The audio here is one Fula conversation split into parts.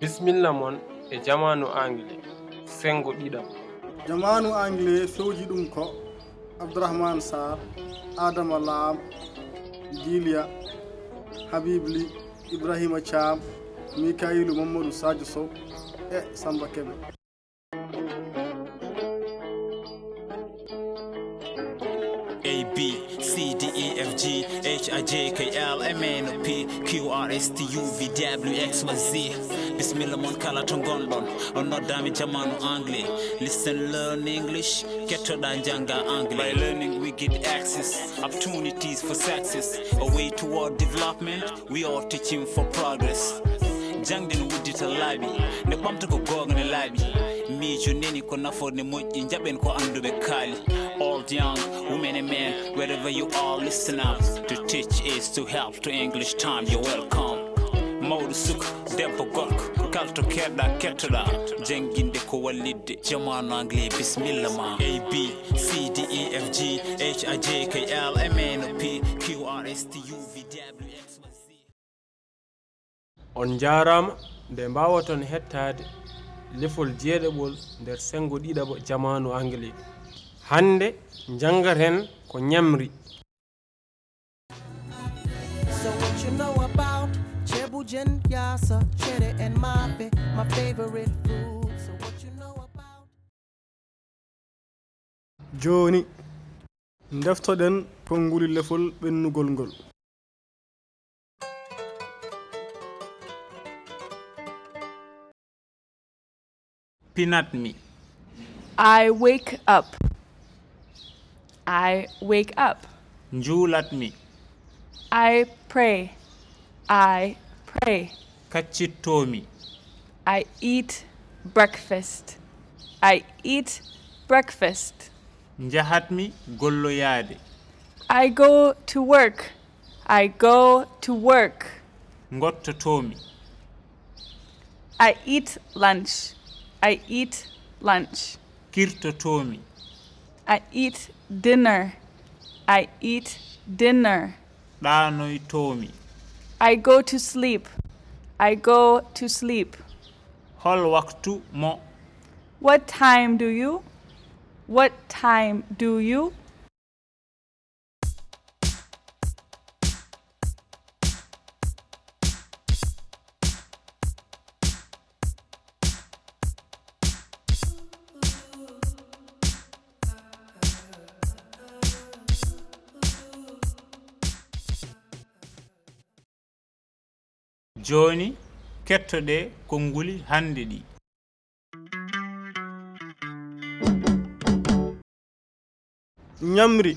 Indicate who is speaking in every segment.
Speaker 1: bisimilla mon e jamanu anglais. Sengo ɗiɗam.
Speaker 2: Jamanu anglais fewji ɗum ko abdourahmane sar adama laam gilia habibli ibrahima thiam mikailu mamadou sadio sow e samba keɓe
Speaker 3: d e f g h i j k l m n p q r s t u v w x y z. Bisimilla moon kala to gonɗon on noddami jamanu anglais. Listen learn english. Kettoɗa jangga anglais. By learning we get access opportunities for success. A way toward development. We are teaching for progress. Jangde no wuddita laaɓi nde ɓamta ko gonga ne laaɓi miijo neni ko naforne moƴƴi jaɓen ko anduɓe kaali. Old young women and men wherever you are listen up. To teach is to help to english time you're welcome. Mawɗo suka debbo gorko kalto keɗɗa kettoɗa. Jangguinde ko wallidde jamanu anglais bisimilla ma. A b c d e f g h i j k l m n o p q r s t u v w x
Speaker 1: on jarama nde mbawaton hettade lefol jeeɗaɓol nder sengo ɗiɗaɓo jamanu anglais. Hande jangaten ko ñamri
Speaker 4: so what you know about ceebujen yasa cere en maafe my favorite food. So what you know about
Speaker 2: joni deftoɗen konnguli lefol ɓennugol ngol.
Speaker 3: pinat pinatmi
Speaker 5: i wake up. I wake up.
Speaker 3: Njuulatmi
Speaker 5: i pray. I pray.
Speaker 3: Kaccittomi
Speaker 5: i eat breakfast. I eat breakfast.
Speaker 3: Njahatmi golloyaade.
Speaker 5: I go to work. I go to work.
Speaker 3: Ngottotomi
Speaker 5: i eat lunch. I eat lunch.
Speaker 3: Kirtotomi.
Speaker 5: I eat dinner. I eat dinner.
Speaker 3: Ɗanoytomi.
Speaker 5: I go to sleep. I go to sleep.
Speaker 3: Hol waktu mo.
Speaker 5: What time do you? What time do you?
Speaker 3: joni kettoɗe konnguli hannde ɗi.
Speaker 2: Ñamri.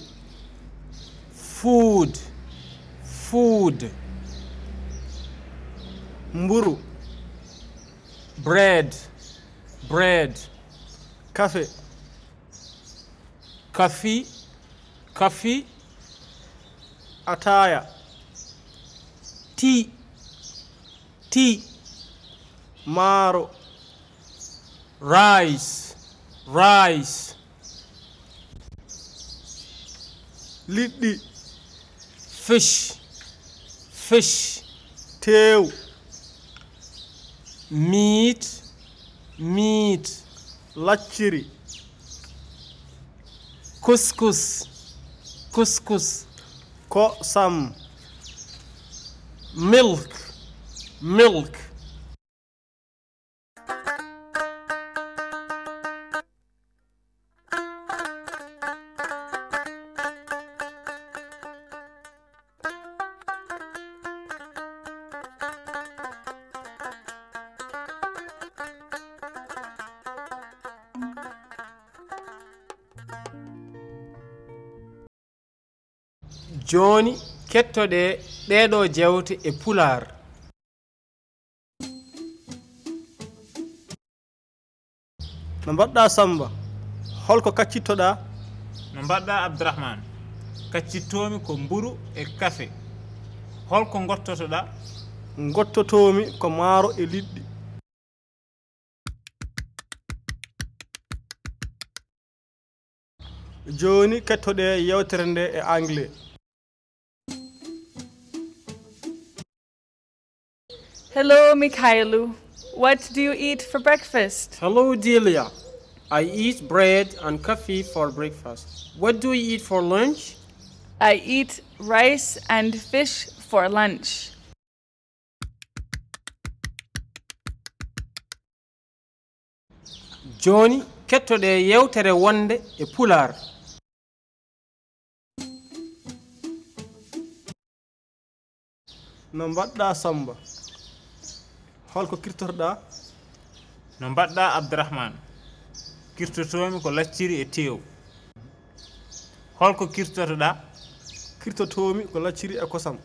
Speaker 1: Food food
Speaker 2: mburu.
Speaker 1: Bread. Bread.
Speaker 2: Kafe.
Speaker 1: Kafi. Kafi.
Speaker 2: Ataya
Speaker 1: tea. tea
Speaker 2: maaro
Speaker 1: rice rice.
Speaker 2: Liɗɗi
Speaker 1: fish fish.
Speaker 2: Teew
Speaker 1: meat meat.
Speaker 2: Lacciri
Speaker 1: kuskus kuskus.
Speaker 2: Kosam
Speaker 1: milk. milk. Joni kettoɗe ɗeɗo jewte e pular.
Speaker 2: no mbaɗɗa samba holko kaccittoɗa?
Speaker 3: No mbaɗɗa abdourahmane kaccittomi ko mburu e kafe. Holko gottotoɗa
Speaker 2: gottotomi ko maaro e liɗɗi. Joni kettoɗe yewtere nde e anglais.
Speaker 5: Hello mikhailu What do you eat for breakfast?
Speaker 1: Hello, Delia. I eat bread and coffee for breakfast. What do you eat for lunch?
Speaker 5: I eat rice and fish for lunch.
Speaker 1: Joni kettoɗe yewtere wonde e pular
Speaker 2: no mbaɗɗa samba holko kirtotoɗa
Speaker 6: no mbaɗɗa abdourahmane kirtotomi ko lacciri e tew. Holko kirtotoɗa
Speaker 2: kirtotomi ko lacciri e kosam.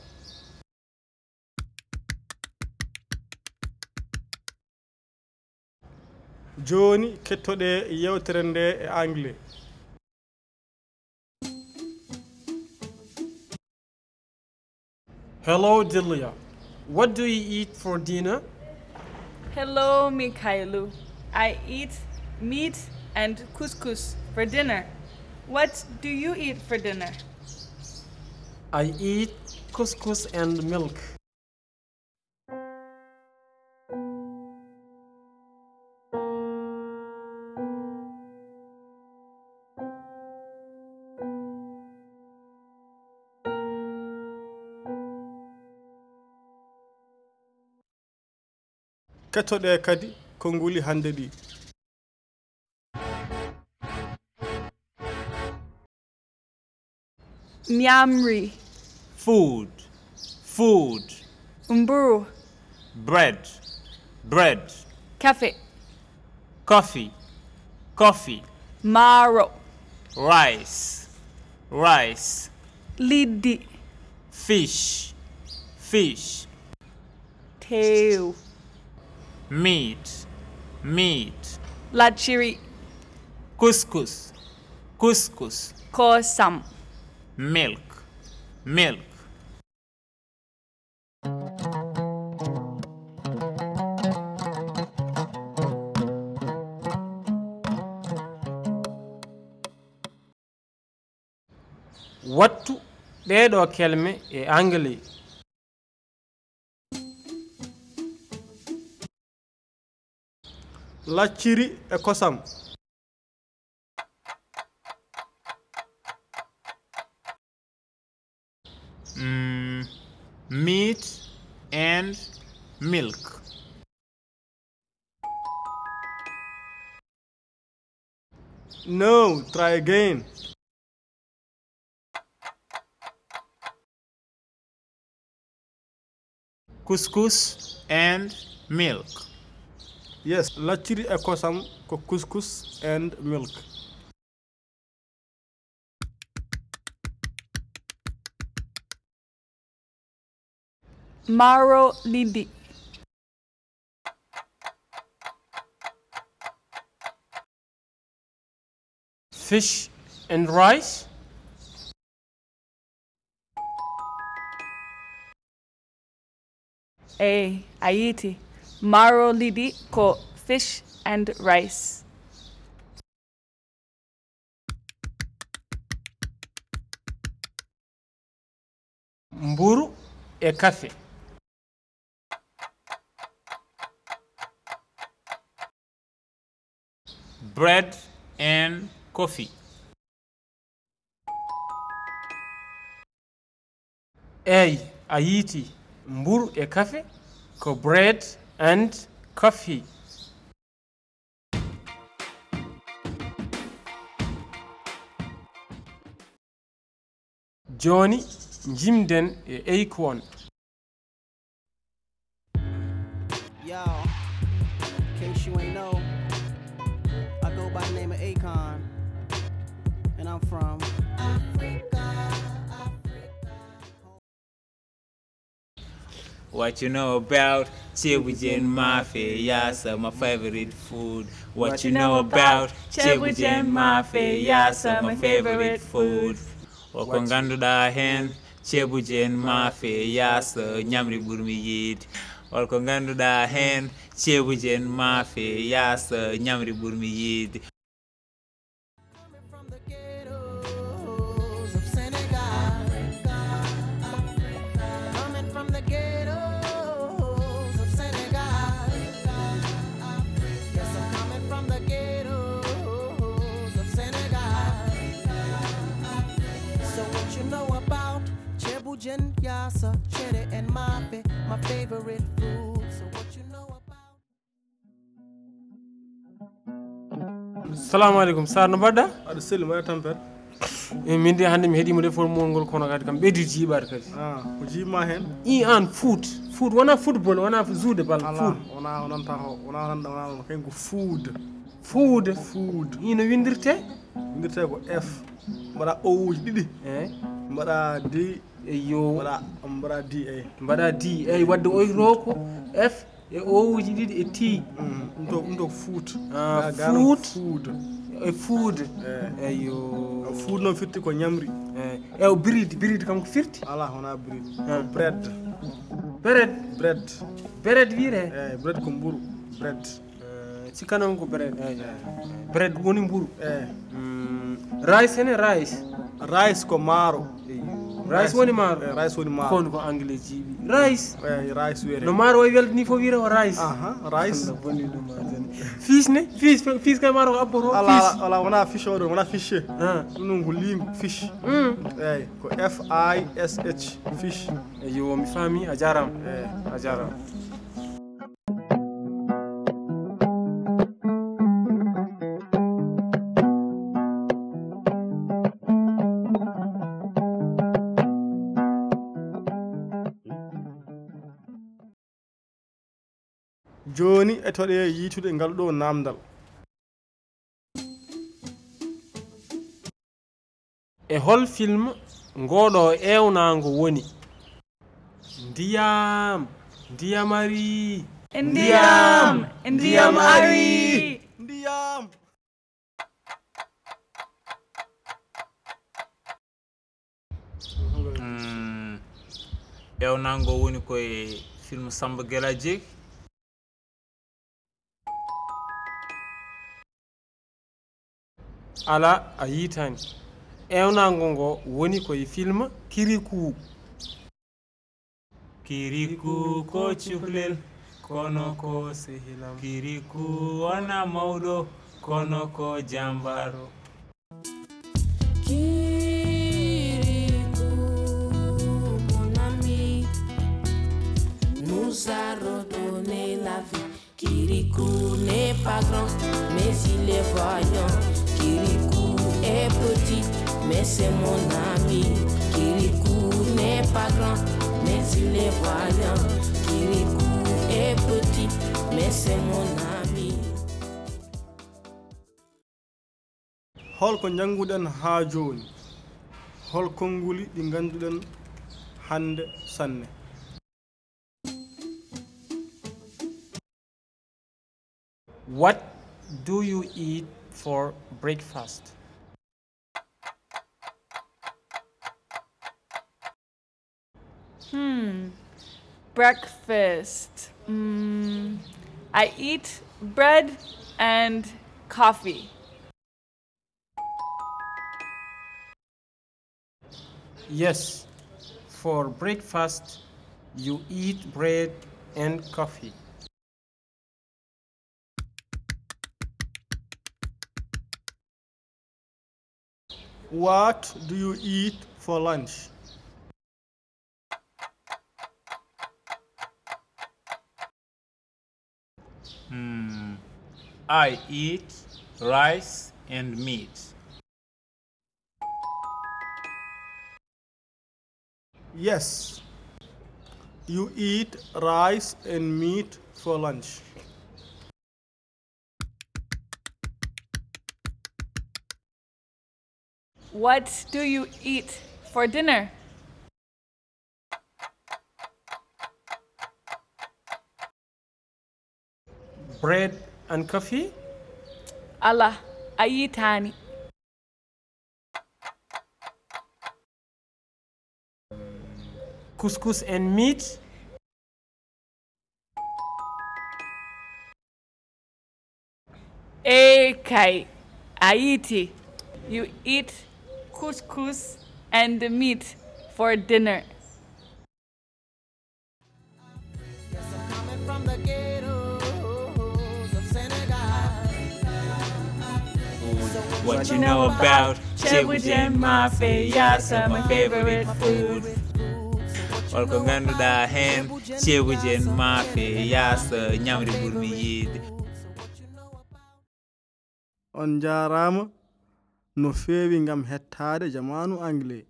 Speaker 2: Joni kettoɗe yewtere nde e anglais
Speaker 1: hello delia what do you eat for dinner?
Speaker 5: Hello, Mikailu. I eat meat and couscous for dinner. What do you eat for dinner?
Speaker 1: I eat couscous and milk.
Speaker 2: kettoɗe kadi ko nguli hannde ɗi
Speaker 5: Nyamri.
Speaker 6: Food. Food.
Speaker 5: Umburu.
Speaker 6: Bread. Bread.
Speaker 5: Cafe.
Speaker 6: Coffee. Coffee.
Speaker 5: Maro.
Speaker 6: Rice. Rice.
Speaker 5: Lidi.
Speaker 6: Fish. Fish.
Speaker 5: Tail.
Speaker 6: meat meat
Speaker 5: Lachiri.
Speaker 6: couscous couscous
Speaker 5: Kosam.
Speaker 6: milk milk
Speaker 1: wattu ɗeɗo kelme e anglais
Speaker 2: lacciri e kosam.
Speaker 6: Mm, meat and milk.
Speaker 2: No try again.
Speaker 6: Couscous and milk.
Speaker 2: yes lacciri e kosam ko couscous and milk.
Speaker 5: Maro lindi
Speaker 1: fish and rice.
Speaker 5: Eh, Ei ayiti maro marolidi ko fish and rice.
Speaker 1: Mburu e kafe.
Speaker 6: Bread and coffee.
Speaker 1: Eyi a yiiti mburu e kafe ko bread and coffee. Joni jimden e eikon.
Speaker 4: Yo, in case you ain't know, I go by the name of Akon, and I'm from
Speaker 6: What you know about Chebujen mafe yasa my favorite food. What, you know about Chebujen mafe yasa my favorite food. oko ko hen heen mafe yasa maafe yaasa ñamri ɓurmi yiide holko ngannduɗaa heen ceebu jen maafe yaasa ñamri ɓurmi yiide
Speaker 4: Cajun, yassa, cheddar, and mafe, my favorite food. So what you know about
Speaker 1: salamu aleykum sar no mbaɗɗa?
Speaker 2: Aɗa selli maɗa tampere
Speaker 1: eyi min de hannde mi heeɗima ɗefol muol ngol kono kadi kam ɓeydi jiiɓade kadi.
Speaker 2: Ah, ko jiima heen?
Speaker 1: I an foot foot wona football wona juude bal foot
Speaker 2: wona onan taho wona tan wona kañ ko food
Speaker 1: food
Speaker 2: food
Speaker 1: ino windirte
Speaker 2: windirte ko f. Mbaɗa o uji ɗiɗi.
Speaker 1: Eyi
Speaker 2: mbaɗa de
Speaker 1: yo
Speaker 2: mbaɗa d a.
Speaker 1: Mbaɗa d eyyi wadde oyto ko f e o uji ɗiɗi e t.
Speaker 2: Mm, ɗum to ɗum to fuut
Speaker 1: fuut
Speaker 2: fuud
Speaker 1: e fuude
Speaker 2: eh.
Speaker 1: eyo.
Speaker 2: Fuud noon firti ko ñamri.
Speaker 1: Eyi ew biride biride kam ko firti?
Speaker 2: Ala wona biride
Speaker 1: ah.
Speaker 2: ko bred
Speaker 1: bred
Speaker 2: bred
Speaker 1: bred wiire
Speaker 2: eyyi eh, bred ko mburu bred
Speaker 1: sikkanam ko bred eyi bred woni mburu? Eyi rice ene rice?
Speaker 2: Rice ko maaro.
Speaker 1: Eyi rice woni maaro.
Speaker 2: Rice woni maaro.
Speaker 1: Kon ko anglais jiiɓi rice?
Speaker 2: Eyi rice wiyete.
Speaker 1: No maaro way weldani fof wiyata ko rice.
Speaker 2: Rice.
Speaker 1: Bonni ɗum fiis ne? Fiis fiis kay maaro ko abboto
Speaker 2: ala ala wona fiche oɗo wona fiche ɗum ɗon ko limi fiche
Speaker 1: hmm.
Speaker 2: eyi ko f i s h fiche
Speaker 1: yo mi faami a jarama a jarama
Speaker 2: e toɗe yiitude ngal? ɗo namdal
Speaker 1: e hol film ngoɗo ewnago woni? Ndiyam e ndiyam e ari
Speaker 5: ndiyam hmm, ndiyam ari
Speaker 2: ndiyam.
Speaker 6: Ewnago woni koye film samba guéla jeegi
Speaker 1: ala a yitani ewnago ngo woni koye film kiriku
Speaker 6: kiriku ko cuhlel kono ko
Speaker 1: sehilam
Speaker 6: kiriku wona mawɗo kono ko jambaro
Speaker 7: nous a redonné la vie. Kirikou n'est pas grand, mais il est voyant. Kirikou est petit, mais c'est mon ami. Kirikou n'est pas grand, mais il est voyant Kirikou est petit, mais c'est mon ami.
Speaker 2: holko jannguɗen haa jooni hol konnguli ɗi ngannduɗen hannde sanne
Speaker 1: what do you eat for breakfast.
Speaker 5: Hmm. Breakfast. Mm, I eat bread and coffee.
Speaker 1: Yes, for breakfast you eat bread and coffee.
Speaker 2: What do you eat for lunch?
Speaker 6: Hmm. I eat rice and meat.
Speaker 2: Yes, you eat rice and meat for lunch.
Speaker 5: What do you eat for dinner?
Speaker 1: Bread and coffee?
Speaker 5: Allah, ayitani.
Speaker 1: Couscous and meat?
Speaker 5: Ekai, ayiti. You eat couscous and the meat for dinner.
Speaker 6: What you know about chickpeas and mafia my favorite food. Holko ganduɗa hen. Ceebuji en maafe yaasa ñamri ɓurmi yiide
Speaker 2: on jarama no feewi ngam hettaade jamaanu anglais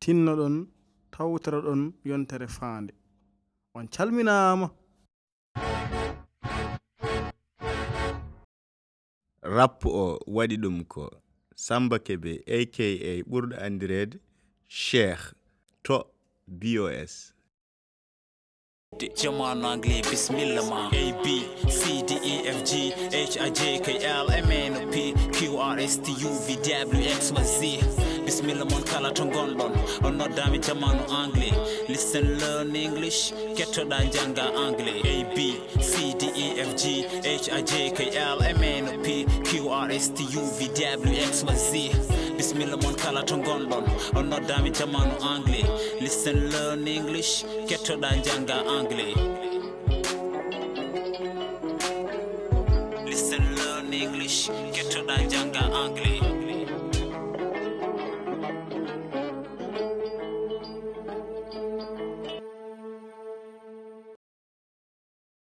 Speaker 2: tinnoɗon tawtoroɗon yontere faande. On calminaama.
Speaker 8: Rappo o waɗi ɗum ko samba keɓe aka ɓurɗo andirede cheikh to bos
Speaker 3: jamanu anglais bisimilla ma. A b c d e f g h i j k l m n o p. qrstuvwx ma z. Bisimilla moon kala to gonɗon on noddami jamanu anglais. Listen learn english. Kettoɗa jangga anglais. A b c d e f g h a j k l m n p qrstuvwx ma z. Bisimilla moon kala to gonɗon on noddami jamanu anglais. Listen learn english. Kettoɗa jangga anglais.